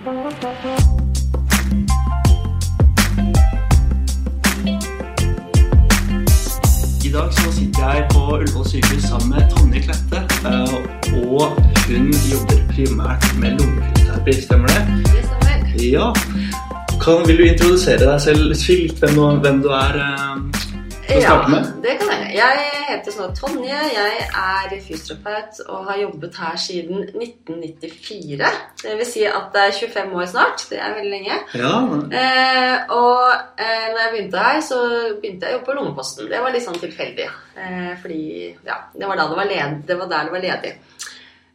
I dag så sitter jeg på Ullevål sykehus sammen med Tonje Klette. eh, Og hun jobber primært med lungefysioterapi, stemmer det? Det stemmer. Ja. Kan, vil du introdusere deg selv? Litt hvem du, hvem du er Ja, det kan jeg. Jeg heter sånn Tonje. Jeg er fysioterapeut og har jobbet her siden 1994. Det vil si at det er 25 år snart. Det er veldig lenge. Ja, Eh, og eh, når jeg begynte her, så begynte jeg å jobbe på Lommeposten. Det var litt sånn tilfeldig. Eh, fordi ja, det var, det, var led, det var der det var ledig.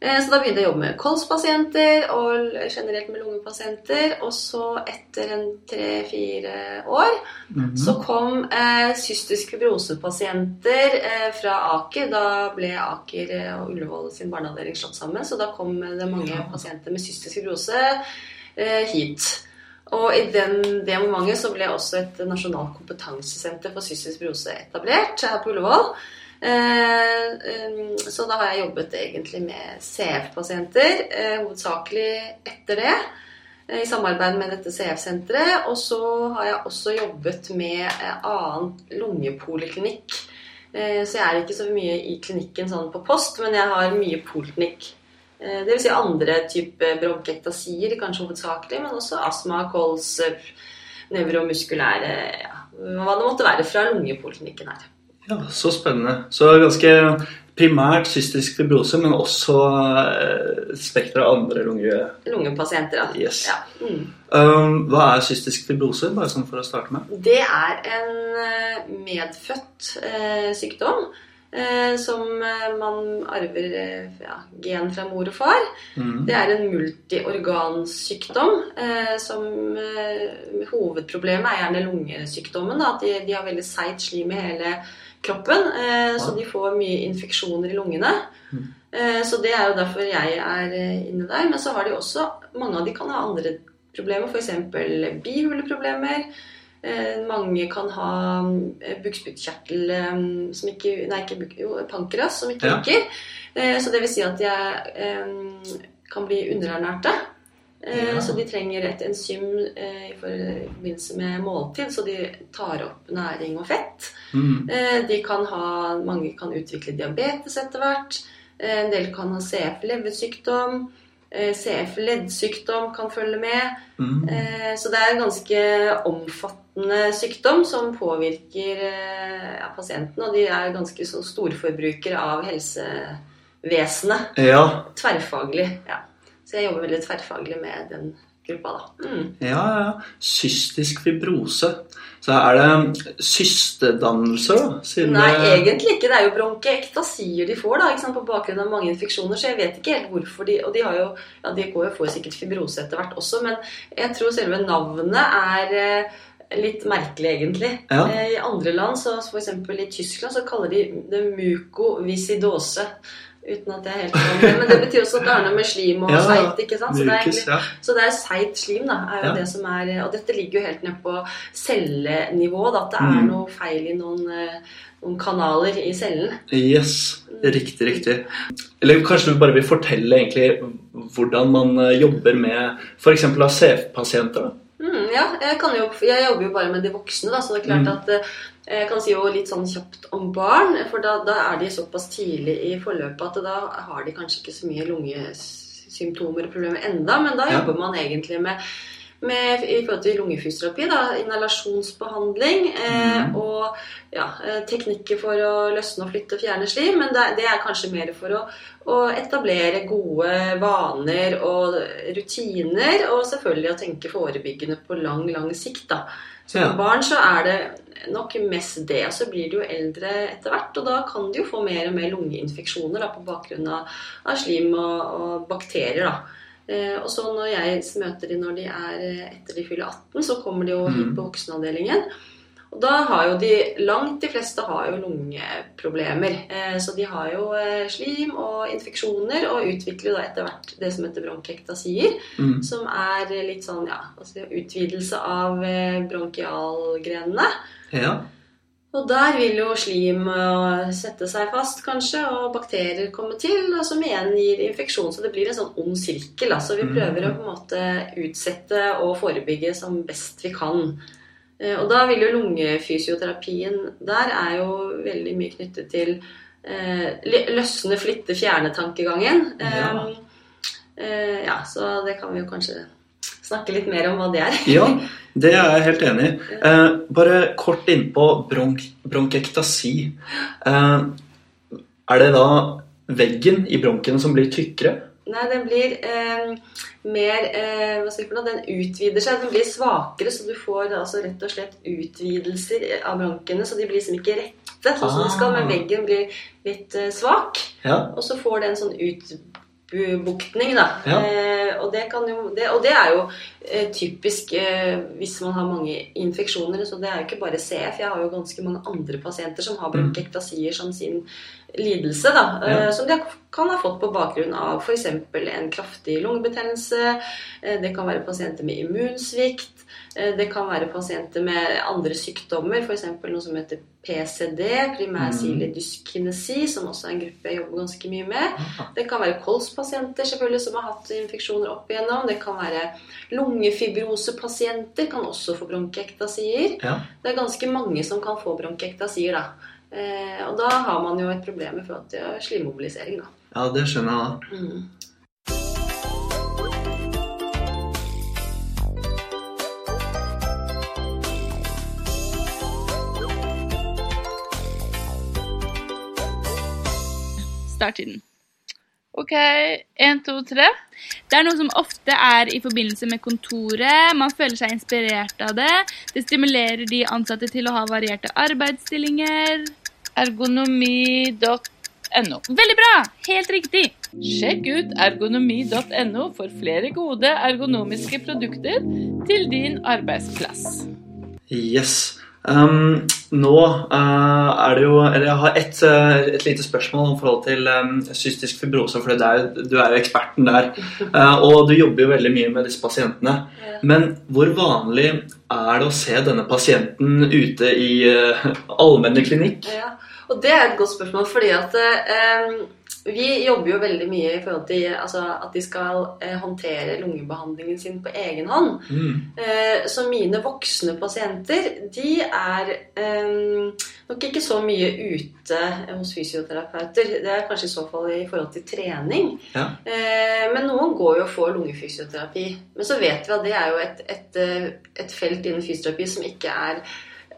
Eh, så da begynte jeg å jobbe med kolspasienter og generelt med lungepasienter. Og så etter en tre-fire år Mhm. så kom eh, cystisk fibrosepasienter eh, fra Aker. Da ble Aker eh, og Ullevål sin barneavdeling slått sammen, så da kom eh, det mange Ja. pasienter med cystisk fibrose eh, hit. Og i den, det momentet så ble også et nasjonalt kompetansesenter for cystisk fibrose etablert her på Ullevål. Eh, så da har jeg jobbet egentlig med CF-pasienter, eh, hovedsakelig etter det eh, i samarbeid med dette CF-senteret. Og så har jeg også jobbet med annen lungepoliklinikk. Så jeg er ikke så mye i klinikken sånn på post, men jeg har mye poliklinikk. Dvs. Si andre typer bronkektasier, kanskje hovedsakelig, men også astma, kols, nevromuskulære ja, Hva det måtte være fra lungepoliklinikken her. Ja, så spennende. Så ganske primært cystisk fibrose, men også eh, spekter av andre lunge... Lungepasienter, Da. Yes. ja. Mm. Um, hva er cystisk fibrose, bare sånn for å starte med? Det er en eh, medfødt eh, sykdom som man arver ja, gen fra mor og far. Mm. Det er en multiorgansykdom eh, som Hovedproblemet er gjerne lungesykdommen. Da, at de, de har veldig seigt slim i hele kroppen, eh, så de får mye infeksjoner i lungene. Mhm. Eh, så det er jo derfor jeg er eh, inne der. Men så har de også Mange av de kan ha andre problemer, f.eks. bihuleproblemer. Eh, mange kan ha bukspyttkjertel som ikke Nei, ikke buk, jo, pankeras som ikke Ja. virker. Eh, så det vil si at jeg kan bli underernærte. Eh, Ja. Så de trenger et enzym eh, i forbindelse med måltid, så de tar opp næring og fett. Mhm. Eh, de kan ha, mange kan utvikle diabetes etter hvert. Eh, en del kan ha CF-leversykdom. Eh, CF-leddsykdom kan følge med. Eh, Så det er en ganske omfattende sykdom som påvirker eh, ja, pasienten. Og de er ganske så storforbrukere av helsevesenet. Ja, Tverrfaglig. ja. Så jeg jobber veldig tverrfaglig med den gruppa, da. Mm. ja, ja. Cystisk fibrose. Så er det systedannelser, da? Siden Nei, det- egentlig ikke. Det er jo bronkeektasier de får da, på bakgrunn av mange infeksjoner. Så jeg vet ikke helt hvorfor de Og de har jo Ja, de går jo får sikkert fibrose etter hvert også, men jeg tror selve navnet er eh, litt merkelig, egentlig. Ja. Eh, I andre land, så f.eks. i Tyskland, så kaller de det mukovisidose. Uten at jeg helt kan det. Men det betyr også at det har noe med slim og Ja, seigt. ikke sant? Så det er egentlig så det er seigt slim, da. er jo det som er, Og dette ligger jo helt ned på cellenivå. Da, at det er Mm. noe feil i noen, eh, noen kanaler i cellen. Yes, riktig, riktig. Eller kanskje du bare vil fortelle egentlig hvordan man eh, jobber med f.eks. av CF-pasienter? da? Mm, ja, jeg, kan jo, jeg jobber jo bare med de voksne, da, så det er klart Mm. at eh, jeg kan si jo litt sånn kjapt om barn. For da, da er de såpass tidlig i forløpet at da har de kanskje ikke så mye lungesymptomer og problemer enda, men da Ja. jobber man egentlig med med, I forhold til lungefysioterapi, da, inhalasjonsbehandling eh, Mm. og ja, eh, teknikker for å løsne og flytte og fjerne slim. Men det, det er kanskje mer for å, å etablere gode vaner og rutiner, og selvfølgelig å tenke forebyggende på lang, lang sikt. da. Så for barn så er det nok mest det, og så blir de jo eldre etter hvert. Og da kan de jo få mer og mer lungeinfeksjoner da, på bakgrunn av, av slim og, og bakterier. da. Eh, og så når jeg møter de når de er eh, etter de fyller 18, så kommer de jo hit Mhm. på voksenavdelingen. Og da har jo de, langt de fleste har jo lungeproblemer. Eh, så de har jo slim og infeksjoner, og utvikler da etter hvert det som heter bronkektasier. Mm. Som er litt sånn, ja, altså utvidelse av bronkialgrenene. Ja. Og der vil jo slim eh, sette seg fast, kanskje, og bakterier komme til, og som igjen gir infeksjon. Så det blir en sånn ond sirkel. Altså vi prøver å på en måte utsette og forebygge som best vi kan. Eh, Og da vil jo lungefysioterapien Der er jo veldig mye knyttet til eh, løsne, flytte, fjerne-tankegangen. Ja. Eh, ja, så det kan vi jo kanskje snakke litt mer om hva det er. Ja, det er jeg helt enig i. Eh, bare kort innpå bronk bronkektasi. Eh, er det da veggen i bronken som blir tykkere? Nei, den blir eh, mer eh, Hva skal jeg for noe? Den utvider seg. Den blir svakere, så du får altså rett og slett utvidelser av bronkene. Så de blir liksom ikke rette, sånn som de skal, men Ah. veggen blir litt eh, svak. Ja. Og så får det en sånn utbuktning, da. Ja. Eh, og, det kan jo, det, og det er jo eh, typisk eh, hvis man har mange infeksjoner. Så det er jo ikke bare CF. Jeg har jo ganske mange andre pasienter som har bronkektasier som sin lidelse. da, eh, Ja. Som de kan ha fått på bakgrunn av f.eks. en kraftig lungebetennelse. eh, Det kan være pasienter med immunsvikt. Eh, Det kan være pasienter med andre sykdommer, f.eks. noe som heter PCD, primærsilig dyskinesi, som også er en gruppe jeg jobber ganske mye med. Det kan være kolspasienter selvfølgelig som har hatt infeksjoner opp igjennom. Det kan være lungefibrosepasienter kan også få bronkektasier. Ja. Det er ganske mange som kan få bronkektasier, da. Eh, og da har man jo et problem i forhold til slimmobilisering, da. ja, det skjønner jeg da. Mm. Starttiden. Ok, én, to, tre. Det er noe som ofte er i forbindelse med kontoret. Man føler seg inspirert av det. Det stimulerer de ansatte til å ha varierte arbeidsstillinger. Ergonomi.no. Veldig bra! Helt riktig. Sjekk ut ergonomi.no for flere gode ergonomiske produkter til din arbeidsplass. Yes. Um, nå uh, er det jo Eller jeg har et, uh, et lite spørsmål om forhold til um, cystisk fibrose. For det er, du er jo eksperten der. Uh, og du jobber jo veldig mye med disse pasientene. Ja. Men hvor vanlig er det å se denne pasienten ute i uh, allmennklinikk? Ja, og det er et godt spørsmål, fordi at eh, vi jobber jo veldig mye i forhold til altså, at de skal eh, håndtere lungebehandlingen sin på egen hånd. Mm. Eh, så mine voksne pasienter, de er eh, nok ikke så mye ute hos fysioterapeuter. Det er kanskje i så fall i forhold til trening. Ja. Eh, men noen går jo og får lungefysioterapi. Men så vet vi at det er jo et, et, eh, et felt innen fysioterapi som ikke er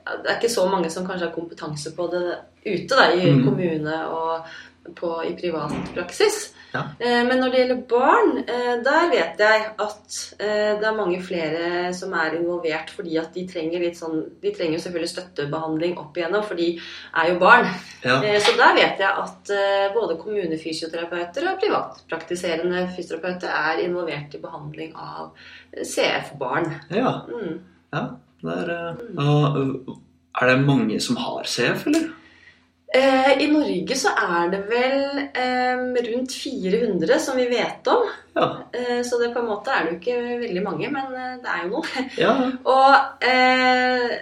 Det er ikke så mange som kanskje har kompetanse på det ute da, i Mm. kommune og på, i privat praksis. Ja. Eh, Men når det gjelder barn, eh, der vet jeg at eh, det er mange flere som er involvert fordi at de trenger litt sånn De trenger selvfølgelig støttebehandling opp igjennom, for de er jo barn. Ja. Så der vet jeg at både kommunefysioterapeuter og privatpraktiserende fysioterapeuter er involvert i behandling av CF-barn. ja. Mm. ja. Der, og, er det mange som har CF, eller? Eh, I Norge så er det vel eh, rundt 400 som vi vet om. Ja. Eh, så det på en måte er det jo ikke veldig mange, men eh, det er jo noe. ja. Og eh,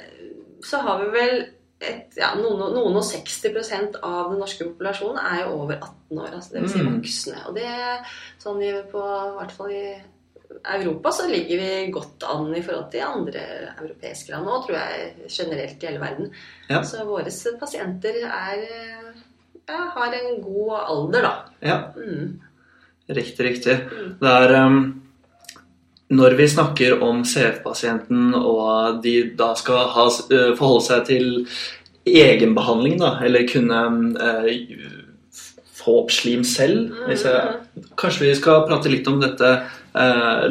så har vi vel et, ja, noen, noen og 60% av den norske populasjonen er jo over 18 år. Altså det vil si Mm. voksne. Og det sånn i, på, i hvert fall i Europa så ligger vi godt an i forhold til andre europeiske land. Og tror jeg generelt i hele verden. Ja. Så våre pasienter er eh, ja, har en god alder, da. ja. Mm. Riktig, riktig. Mm. Det er um, Når vi snakker om CF-pasienten, og de da skal ha, uh, forholde seg til egenbehandling, da, eller kunne uh, få opp slim selv jeg, Kanskje vi skal prate litt om dette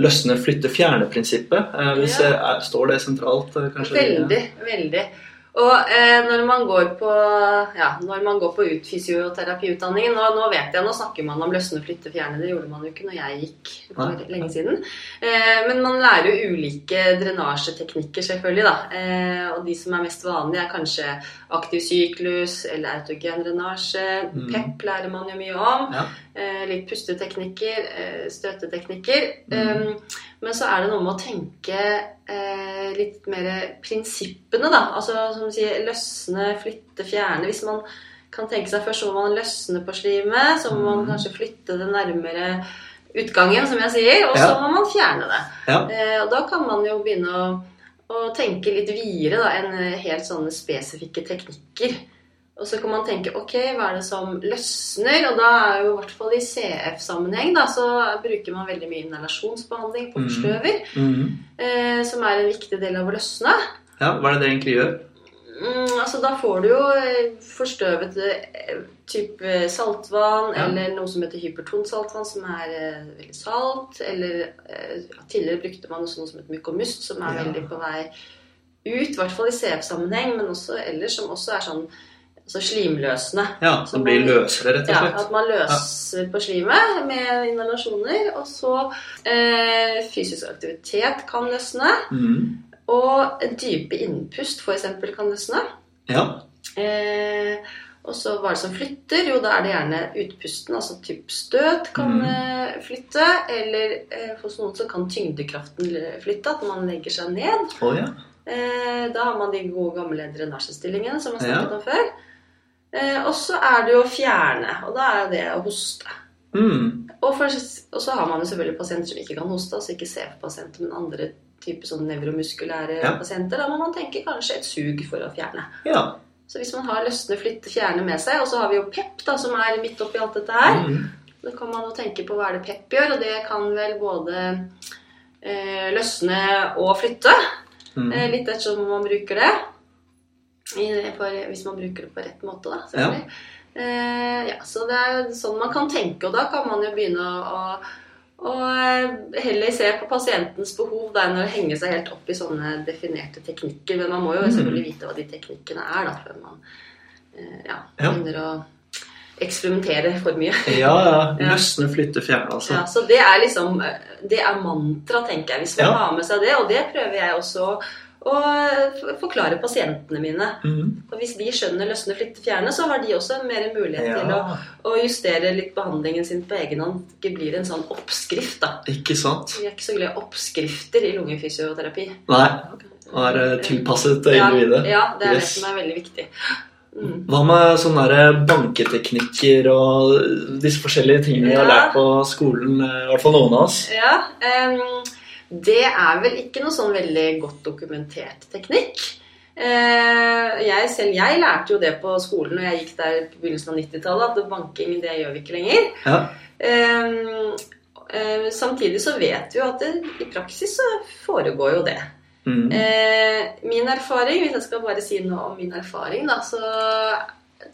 løsne, flytte, fjerne-prinsippet? Uh, hvis Ja. jeg, står det sentralt? uh, kanskje? Veldig, veldig. Og eh, når man går på ja, når man går på ut fysioterapiutdanningen nå, nå vet jeg, nå snakker man om løsne, flytte, fjerne. Det gjorde man jo ikke når jeg gikk for lenge siden. Eh, men man lærer jo ulike drenasjeteknikker, selvfølgelig. da. Eh, og de som er mest vanlige, er kanskje aktiv syklus eller autogen drenasje. Mm. PEP lærer man jo mye om. Ja. Eh, litt pusteteknikker, eh, støteteknikker. Mm. Um, Men så er det noe med å tenke eh, litt mer prinsippene, da. Altså som du sier, løsne, flytte, fjerne. Hvis man kan tenke seg først så må man løsne på slimet, så må man Mhm. kanskje flytte det nærmere utgangen, som jeg sier, og så Ja. må man fjerne det. Ja. Eh, og da kan man jo begynne å, å tenke litt videre da, enn eh, helt sånne spesifikke teknikker. Og så kan man tenke ok, hva er det som løsner? Og da er jo i hvert fall i CF-sammenheng da, så bruker man veldig mye inhalasjonsbehandling på forstøver. forstøver, Mm. eh, som er en viktig del av å løsne. ja, hva er det det egentlig gjør? Mm, altså Da får du jo eh, forstøvet eh, type saltvann, Ja. eller noe som heter hypertont saltvann, som er eh, veldig salt. Eller eh, tidligere brukte man også noe som heter mykomust, som er Ja. veldig på vei ut. I hvert fall i CF-sammenheng, men også ellers, som også er sånn altså slimløsende. Ja, som blir løsere, rett og slett. Ja. At man løser på slimet med inhalasjoner. Og så eh, fysisk aktivitet kan løsne. Mm. Og dype innpust f.eks. kan løsne. Ja. Eh, og så hva er det som flytter? Jo, da er det gjerne utpusten, altså typ støt kan Mhm. eh, flytte. Eller eh, hos noen så kan tyngdekraften flytte, at man legger seg ned. Oh, ja. Eh, da har man de gode gamle drenasjestillingene som jeg snakket Ja. om før. Eh, og så er det jo å fjerne, og da er det å hoste. Mm. Og, for, og så har man jo selvfølgelig pasienter som ikke kan hoste, altså ikke CF-pasienter, men andre typer sånn nevromuskulære Ja. pasienter. Da må man tenke kanskje et sug for å fjerne. Ja. Så hvis man har løsne, flytte, fjerne med seg, og så har vi jo PEP, da, som er midt oppi alt dette her, mm. da kan man jo tenke på hva er det PEP gjør, og det kan vel både eh, løsne og flytte. Mm. Eh, litt ettersom man bruker det. For, hvis man bruker det på rett måte, da. selvfølgelig. Eh, ja, så det er sånn man kan tenke, og da kan man jo begynne å, å, å heller se på pasientens behov der enn å henge seg helt opp i sånne definerte teknikker. Men man må jo Mm. selvfølgelig vite hva de teknikkene er, da, før man eh, ja, Ja. begynner å eksperimentere for mye. Ja, ja. Ja. Løsne, flytte, fjerne, altså. Ja, så det er liksom Det er mantra, tenker jeg, hvis man Ja. har med seg det. Og det prøver jeg også f- forklare pasientene mine. Mm. Og hvis de skjønner løsne, flytte, fjerne, så har de også mer mulighet til å, å justere litt behandlingen sin på egen hånd. Det ikke blir en sånn oppskrift, da. ikke sant? Vi er ikke så glad i oppskrifter i lungefysioterapi. Nei, Og er eh, tilpasset Ja, individet. ja, det er Yes. det som er veldig viktig. Mm. Hva med sånne der banketeknikker og disse forskjellige tingene vi har lært på skolen? eh, I hvert fall noen av oss. Ja, em, det er vel ikke noe sånn veldig godt dokumentert teknikk. Eh, jeg selv jeg lærte jo det på skolen når jeg gikk der på begynnelsen av 90-tallet, at banking det gjør vi ikke lenger. Ja. Eh, samtidig så vet vi jo at det, i praksis så foregår jo det. Mm. Eh, min erfaring, hvis jeg skal bare si noe om min erfaring, da, så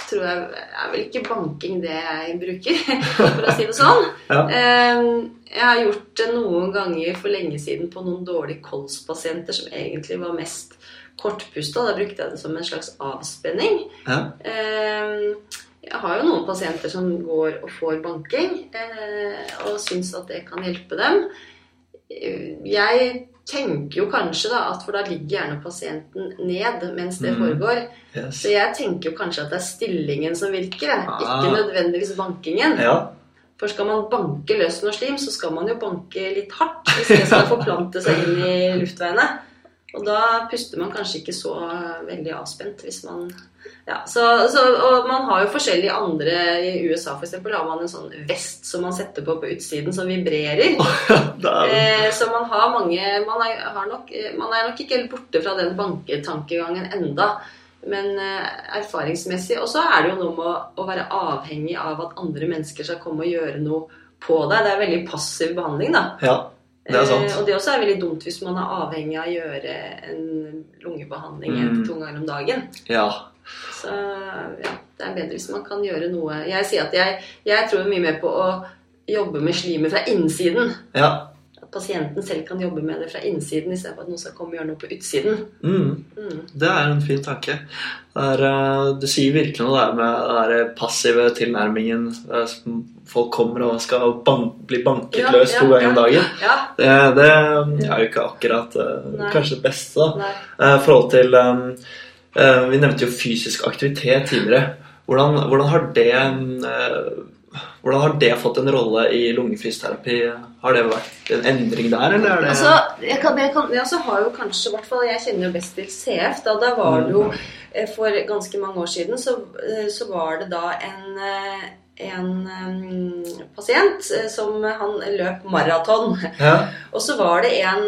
tror jeg er vel ikke banking det jeg bruker, for å si det sånn. Ja. Eh, jeg har gjort det noen ganger for lenge siden på noen dårlige kolspasienter som egentlig var mest kortpusta. Da brukte jeg det som en slags avspenning. Ja. Eh, jeg har jo noen pasienter som går og får banking, eh, og syns at det kan hjelpe dem. Eh, Jeg tenker jo kanskje da at for da ligger gjerne pasienten ned mens det mm. foregår. Yes. Så jeg tenker jo kanskje at det er stillingen som virker. Ah. ikke nødvendigvis bankingen. Ja. For skal man banke løs noe slim, så skal man jo banke litt hardt hvis det skal forplante seg inn i luftveiene. Og da puster man kanskje ikke så veldig avspent hvis man ja, så, så, Og man har jo forskjellige andre I USA for eksempel, har man en sånn vest som man setter på på utsiden som vibrerer. er, Eh, så man har mange man er, har nok, eh, man er nok ikke helt borte fra den banketankegangen enda. Men eh, erfaringsmessig Og så er det jo noe med å, å være avhengig av at andre mennesker skal komme og gjøre noe på deg. Det er veldig passiv behandling, da. ja, det er. Eh, og det også er veldig dumt hvis man er avhengig av å gjøre en lungebehandling Mm. to ganger om dagen. Ja. Så ja, det er bedre hvis man kan gjøre noe Jeg sier at jeg, jeg tror mye mer på å jobbe med slimet fra innsiden. ja. Pasienten selv kan jobbe med det fra innsiden istedenfor at noen skal komme og gjøre noe på utsiden. Mm. Mm. Det er en fin tanke. Er, eh, du sier virkelig noe der med den passive tilnærmingen. eh, Folk kommer og skal ban bli banket Ja, løs ja, to ganger om dagen. Ja, Det, det er jo ikke akkurat eh, Nei. kanskje det beste. I forhold til Vi nevnte jo fysisk aktivitet tidligere. Hvordan, hvordan har det eh, Hvordan har det fått en rolle i lungefrystterapi? Har det vært en endring der, eller er det Altså, jeg kan, jeg kan, jeg har jo kanskje, i Jeg kjenner jo best til CF. Da, da var det jo eh, For ganske mange år siden så, eh, så var det da en, eh, en eh, pasient som han løp maraton. Ja. Og så var det en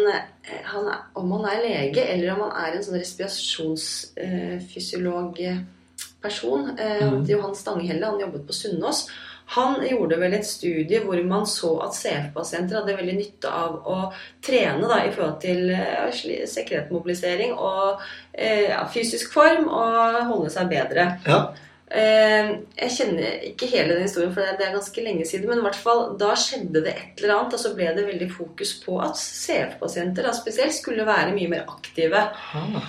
han, Om han er lege, eller om han er en sånn respirasjonsfysiologperson eh, Mhm. Johan Stanghelle, han jobbet på Sunnaas. Han gjorde vel et studie hvor man så at CF-pasienter hadde veldig nytte av å trene da, i forhold til eh, sli- sekretmobilisering og eh, ja, fysisk form og holde seg bedre. ja. Eh, jeg kjenner ikke hele den historien, for det det er ganske lenge siden. Men i hvert fall, da skjedde det et eller annet, og så ble det veldig fokus på at CF-pasienter spesielt skulle være mye mer aktive. Ah.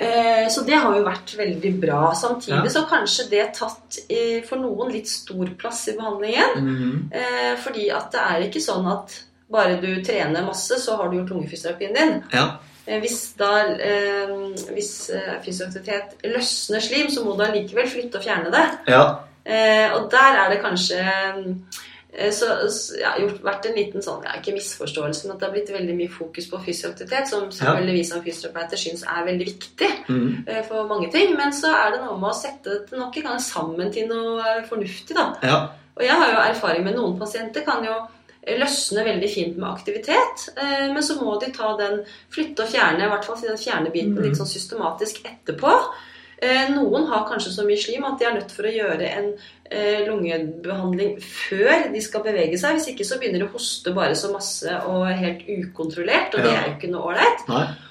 Eh, så det har jo vært veldig bra. Samtidig Ja. så kanskje det tatt eh, for noen litt stor plass i behandlingen. Mm -hmm. fordi at det er ikke sånn at bare du trener masse, så har du gjort lungefysioterapien din. ja. Eh, Hvis da hvis fysioaktivitet løsner slim, så må du allikevel flytte og fjerne det. Ja. Eh, og der er det kanskje så, så ja, gjort, vært en liten sånn, ja, ikke misforståelse, men at det har blitt veldig mye fokus på fysioaktivitet, som selvfølgelig vi som fysioterapeuter syns er veldig viktig mm. uh, for mange ting. Men så er det noe med å sette det nok en gang sammen til noe eh, fornuftig, da. ja. Og jeg har jo erfaring med noen pasienter kan jo løsne veldig fint med aktivitet, uh, men så må de ta den flytte og fjerne, i hvert fall den fjerne biten mm. litt sånn systematisk etterpå. Eh, Noen har kanskje så mye slim at de er nødt for å gjøre en eh, lungebehandling før de skal bevege seg. Hvis ikke så begynner de å hoste bare så masse og helt ukontrollert, og det er jo ikke noe ålreit.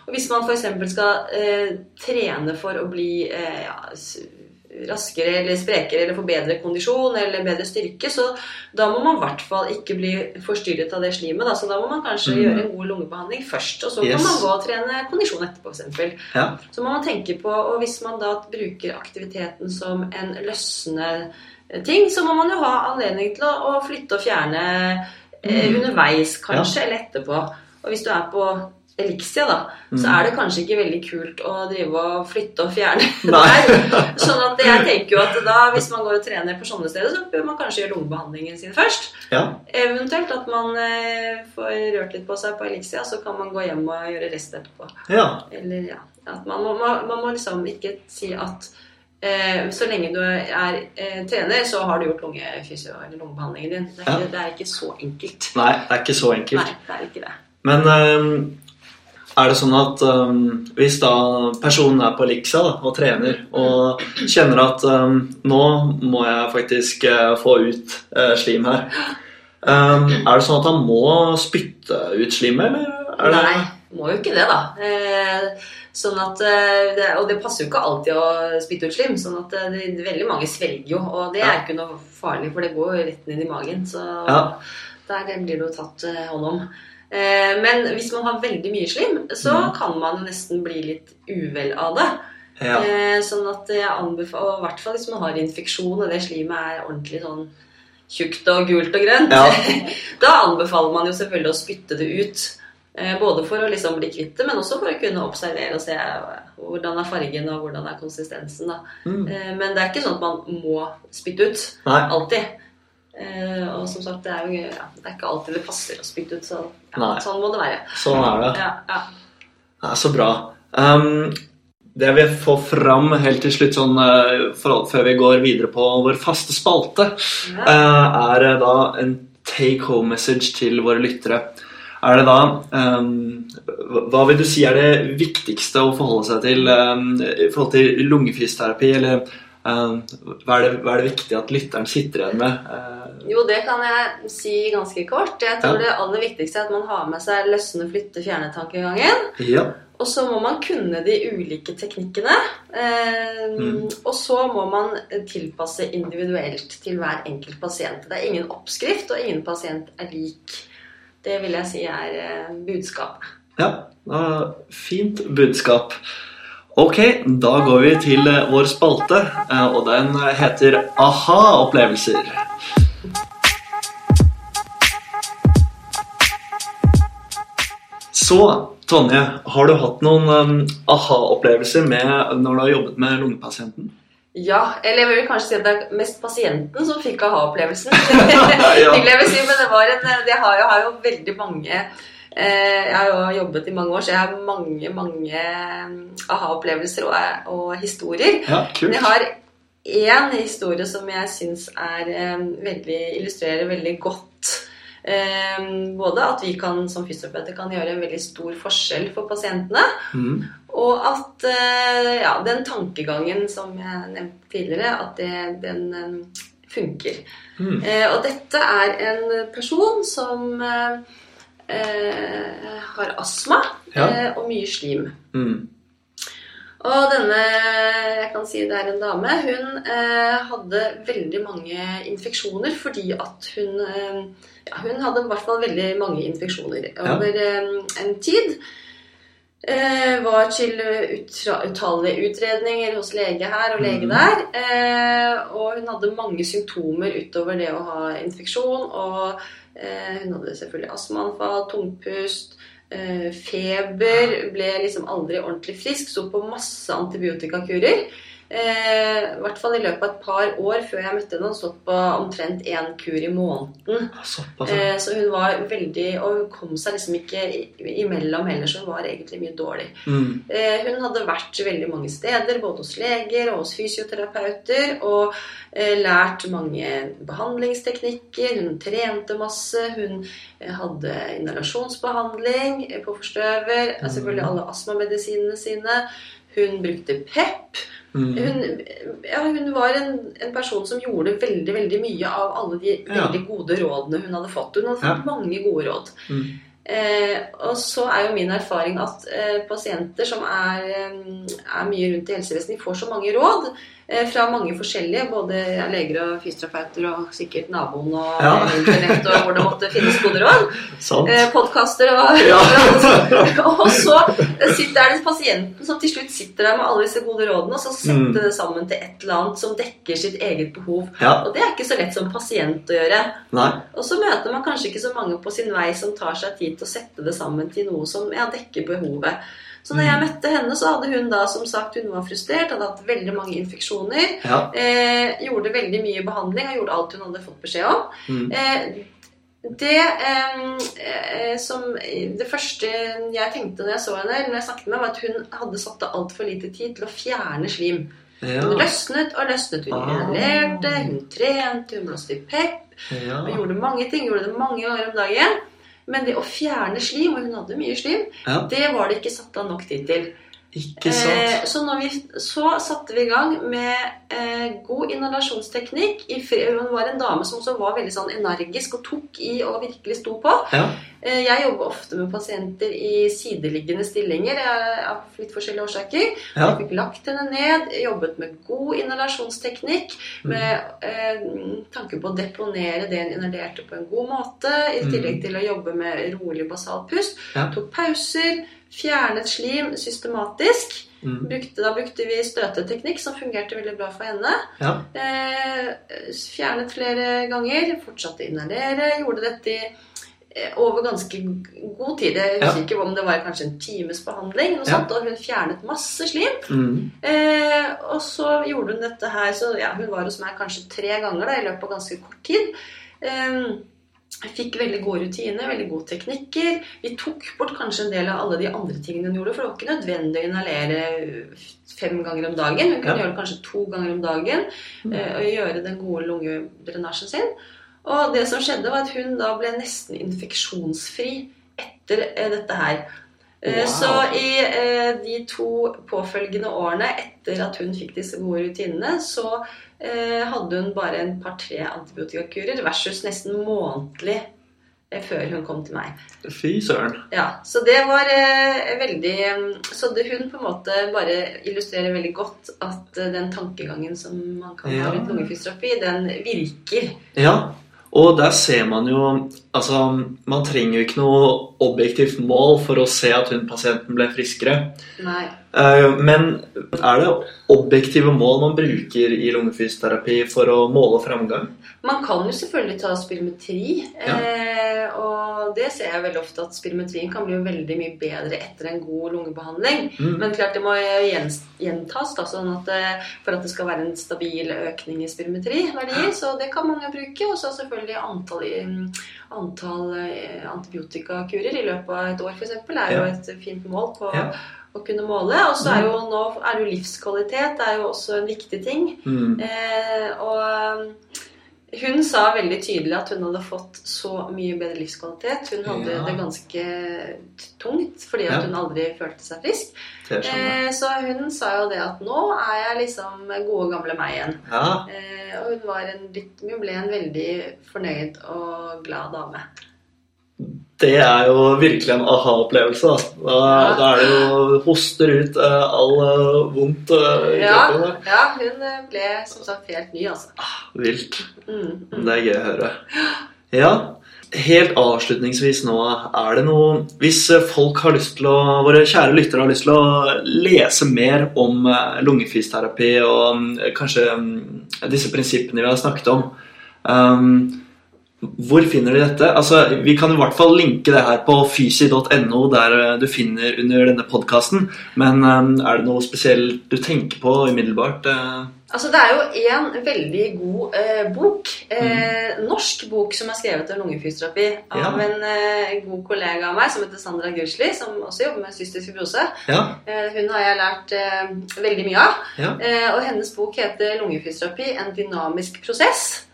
Og hvis man f.eks. skal eh, trene for å bli eh, ja, raskere eller sprekere eller får bedre kondisjon eller bedre styrke, så da må man i hvert fall ikke bli forstyrret av det slimet. Da. Så da må man kanskje mm. gjøre en god lungebehandling først, og så Yes. kan man gå og trene kondisjon etterpå, f.eks. Ja. Så må man tenke på, og hvis man da bruker aktiviteten som en løsne ting, så må man jo ha anledning til å, flytte og fjerne eh, Mhm. underveis, kanskje, eller etterpå. Og hvis du er på Elixia, da, så Mhm. er det kanskje ikke veldig kult å drive og flytte og fjerne der. Sånn at jeg tenker jo at da, hvis man går og trener på sånne steder, så bør man kanskje gjøre lungebehandlingen sin først. ja. Eventuelt at man eh, får rørt litt på seg på Elixia, så kan man gå hjem og gjøre resten etterpå. Ja. Eller ja, man, må, man, man må liksom ikke si at eh, så lenge du er eh, trener, så har du gjort lungefysio eller lungebehandlingen din. Det er, ikke, det er ikke så enkelt. Nei, det er ikke så enkelt. Nei, det er ikke det. Men ehm, er det sånn at um, hvis da personen er på Lixa da, og trener, og kjenner at um, nå må jeg faktisk uh, få ut uh, slim her um, Er det sånn at han må spytte ut slimet, eller? Er det... Nei, må jo ikke det, da. Eh, sånn at, eh, det, og det passer jo ikke alltid å spytte ut slim. sånn at det, veldig mange svelger jo, og det er ikke noe farlig, for det går jo rett ned i magen. Så Ja. der blir det jo tatt hånd om. Eh, men hvis man har veldig mye slim, så Mm. kan man nesten bli litt uvel av det. Ja. Eh, sånn at jeg anbefaler, i hvert fall hvis man har infeksjon, og det slimet er ordentlig sånn tjukt og gult og grønt, Ja. da anbefaler man jo selvfølgelig å spytte det ut. Eh, Både for å liksom bli kvitt det, men også for å kunne observere og se hvordan er fargen og hvordan er konsistensen. Da. Mm. Men det er ikke sånn at man må spytte ut. Nei. Alltid. Eh, Og som sagt, det er jo ja, det er ikke alltid det passer å spytte ut, så ja, sånn må det være. Sånn er det. Ja, ja. Det er så bra. Um, det jeg vil få fram helt til slutt, sånn, eh, for, før vi går videre på vår faste spalte, eh, er da en take home message til våre lyttere. Er det da um, hva- vil du si er det viktigste å forholde seg til um, i forhold til lungefysioterapi? Eller hva, er det, hva er det viktig at lytteren sitter igjen med? Eh, Jo, det kan jeg si ganske kort. Jeg tror Ja. det aller viktigste er at man har med seg løsne, flytte, fjerne-tankegangen. ja. Og så må man kunne de ulike teknikkene. Eh, Mm. Og så må man tilpasse individuelt til hver enkelt pasient. Det er ingen oppskrift, og ingen pasient er lik. Det vil jeg si er eh, budskapet. Ja, fint budskap. Ok, da går vi til eh, vår spalte, eh, og den heter Aha-opplevelser. Så, Tonje, har du hatt noen um, aha-opplevelser når du har jobbet med lungepasienten? Ja, eller jeg vil kanskje si at det er mest pasienten som fikk aha-opplevelsen. Ja. Si, men det var en det har, Jeg har jo veldig mange eh, Jeg har jo jobbet i mange år, så jeg har mange, mange mm, aha-opplevelser og, og historier. Ja, Men jeg har én historie som jeg syns eh, illustrerer veldig godt eh, både at vi kan, som fysioterapeuter kan gjøre en veldig stor forskjell for pasientene, Mm. og at eh, ja, den tankegangen som jeg nevnte tidligere, at det, den eh, funker. Mm. Eh, og dette er en person som eh, har astma Ja. eh, og mye slim. Mm. Og denne, jeg kan si det er en dame, hun eh, hadde veldig mange infeksjoner fordi at hun eh, ja, Hun hadde i hvert fall veldig mange infeksjoner Ja. over eh, en tid. Eh, var til utallige utredninger hos lege her og lege Mhm. der. Eh, og hun hadde mange symptomer utover det å ha infeksjon. Og hun hadde selvfølgelig astmaanfall, tungpust, eh, feber. Ble liksom aldri ordentlig frisk. Sto på masse antibiotikakurer. Eh, I hvert fall i løpet av et par år før jeg møtte henne. Hun stått på omtrent én kur i måneden. Såpass. ja. Eh, så hun var veldig Og hun kom seg liksom ikke imellom heller, så hun var egentlig mye dårlig. Mm. Eh, hun hadde vært veldig mange steder, både hos leger og hos fysioterapeuter, og eh, lært mange behandlingsteknikker. Hun trente masse. Hun eh, hadde inhalasjonsbehandling eh, på forstøver. Mm. Selvfølgelig alle astmamedisinene sine. Hun brukte PEP. Mm. Hun, ja, hun var en, en person som gjorde veldig veldig mye av alle de Ja. veldig gode rådene hun hadde fått. Hun hadde fått mange gode råd. Mm. Eh, og så er jo min erfaring at eh, pasienter som er, eh, er mye rundt i helsevesenet, de får så mange råd fra mange forskjellige, både leger og fysioterapeuter og sikkert naboen og Ja. internett og hvor det måtte finnes gode råd. Eh, Podkaster og Ja. Og så sitter, er det pasienten som til slutt sitter der med alle disse gode rådene, og så setter Mm. det sammen til et eller annet som dekker sitt eget behov. Ja. Og det er ikke så lett som pasient å gjøre. Nei. Og så møter man kanskje ikke så mange på sin vei som tar seg tid til å sette det sammen til noe som ja, dekker behovet. Så når jeg møtte henne, så hadde hun da som sagt hun var frustrert, hadde hatt veldig mange infeksjoner. Ja. Eh, gjorde veldig mye behandling og gjorde alt hun hadde fått beskjed om. Mm. Eh, det eh, eh, som Det første jeg tenkte når jeg så henne, når jeg snakket med henne, var at hun hadde satt av altfor lite tid til å fjerne slim. Ja. Hun løsnet og løsnet. Hun Ah. hun trente, hun blåste i pep. Ja. Hun gjorde mange ting, gjorde det mange ganger om dagen. Men det å fjerne slim, og hun hadde mye slim, Ja. det var det ikke satt av nok tid til. Ikke sant. Eh, så, når vi, så satte vi i gang med eh, god inhalasjonsteknikk. Hun var en dame som var veldig sånn energisk og tok i og virkelig sto på. Ja. Eh, jeg jobber ofte med pasienter i sideliggende stillinger eh, av litt forskjellige årsaker. Ja. Jeg fikk lagt henne ned, jobbet med god inhalasjonsteknikk. Mm. Med eh, tanke på å deponere det hun inhalerte på en god måte. I Mm. tillegg til å jobbe med rolig basalpust. Ja. Tok pauser. Fjernet slim systematisk. Mm. Brukte, da brukte vi støteteknikk, som fungerte veldig bra for henne. Ja. Eh, fjernet flere ganger. Fortsatte å inhalere. Gjorde dette i eh, over ganske god tid. Jeg husker Ja. ikke om det var kanskje en times behandling. Ja. og hun fjernet masse slim. Mm. Eh, og så gjorde hun dette her så ja, Hun var hos meg kanskje tre ganger da, i løpet av ganske kort tid. Eh, jeg fikk veldig gode rutiner, veldig gode teknikker. Vi tok bort kanskje en del av alle de andre tingene hun gjorde. For det var ikke nødvendig å inhalere fem ganger om dagen. Hun kunne Ja. gjøre det kanskje to ganger om dagen. Mm. eh, Og gjøre den gode lungedrenasjen sin. Og det som skjedde, var at hun da ble nesten infeksjonsfri etter eh, dette her. Eh, Wow. Så i eh, de to påfølgende årene etter at hun fikk disse gode rutinene, så eh, hadde hun bare en par-tre antibiotikakurer versus nesten månedlig før hun kom til meg. Fy søren. Ja, Så det var eh, veldig mm, Så det, hun på en måte bare illustrerer veldig godt at eh, den tankegangen som man kan Ja. ha rundt lungefysioterapi, den virker. Ja. Og der ser man jo Altså, man trenger jo ikke noe objektivt mål for å se at hun pasienten ble friskere. Nei. Eh, Men er det objektive mål man bruker i lungefysioterapi for å måle framgang? Man kan jo selvfølgelig ta spirometri, Ja. eh, og det ser jeg veldig ofte at spirometrien kan bli veldig mye bedre etter en god lungebehandling. Mm. Men klart det må gjentas, da, sånn at eh, for at det skal være en stabil økning i spirometriverdier. Så det kan mange bruke. Og så selvfølgelig antall, antall antibiotikakurer i løpet av et år f.eks. er jo et fint mål på Ja. Å kunne måle. Og så er jo nå er jo livskvalitet er jo også en viktig ting. Mm. Eh, og um, hun sa veldig tydelig at hun hadde fått så mye bedre livskvalitet. Hun hadde Ja. det ganske tungt fordi at Ja. hun aldri følte seg frisk. Jeg. Eh, så hun sa jo det at nå er jeg liksom gode, gamle meg igjen. Ja, Eh, og hun, var en, hun ble en veldig fornøyd og glad dame. Det er jo virkelig en aha-opplevelse. Da. Da, Ja. da er det jo hoster ut uh, all uh, vondt uh, i Ja, kroppen. ja, hun ble som sagt helt ny, altså. Vilt. Mm, mm. Det er gøy å høre. Ja, helt avslutningsvis nå, er det noe Hvis folk har lyst til å Våre kjære lyttere har lyst til å lese mer om lungefysioterapi og mm, kanskje mm, disse prinsippene vi har snakket om um, hvor finner de dette? Altså, vi kan i hvert fall linke det her på fysi.no, der eh, du finner under denne podkasten. Men um, er det noe spesielt du tenker på umiddelbart? Uh... Altså, det er jo en veldig god eh, bok, eh, norsk bok, som er skrevet om lungefysioterapi av Ja. en eh, god kollega av meg som heter Sandra Gusli, som også jobber med cystisk fibrose. Ja, hun har jeg lært veldig mye av. ja. Og hennes bok heter 'Lungefysioterapi en dynamisk prosess'.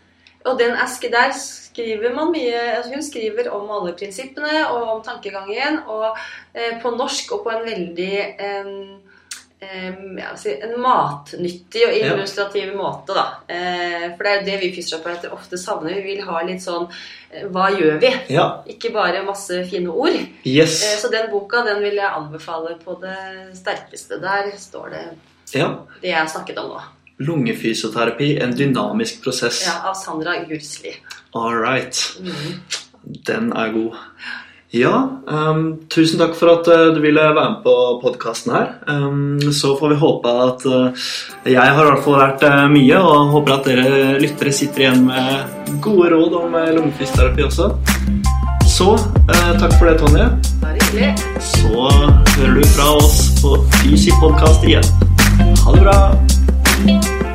Og den er, der skriver man mye altså Hun skriver om alle prinsippene og om tankegangen, og eh, på norsk og på en veldig eh, eh, si, en matnyttig og Ja. illustrativ måte, da. Eh, for det er jo det vi fysioterapeuter ofte savner. Vi vil ha litt sånn eh, Hva gjør vi? ja. Ikke bare masse fine ord. Eh, Yes. så den boka den vil jeg anbefale på det sterkeste. Der står det Ja. det jeg snakket om nå. Lungefysioterapi, en dynamisk prosess. Ja, av Sandra Gursli. All right. Mm. Den er god. Ja, um, tusen takk for at eh, du ville være med på podkasten her. Um, så får vi håpe at uh, Jeg har i hvert fall lært uh, mye, og håper at dere lyttere sitter igjen med gode råd om lungefysioterapi også. Så takk for det, Tonje. Bare hyggelig. Så hører du fra oss på Fysi podkast igjen. Ha det bra. Thank you.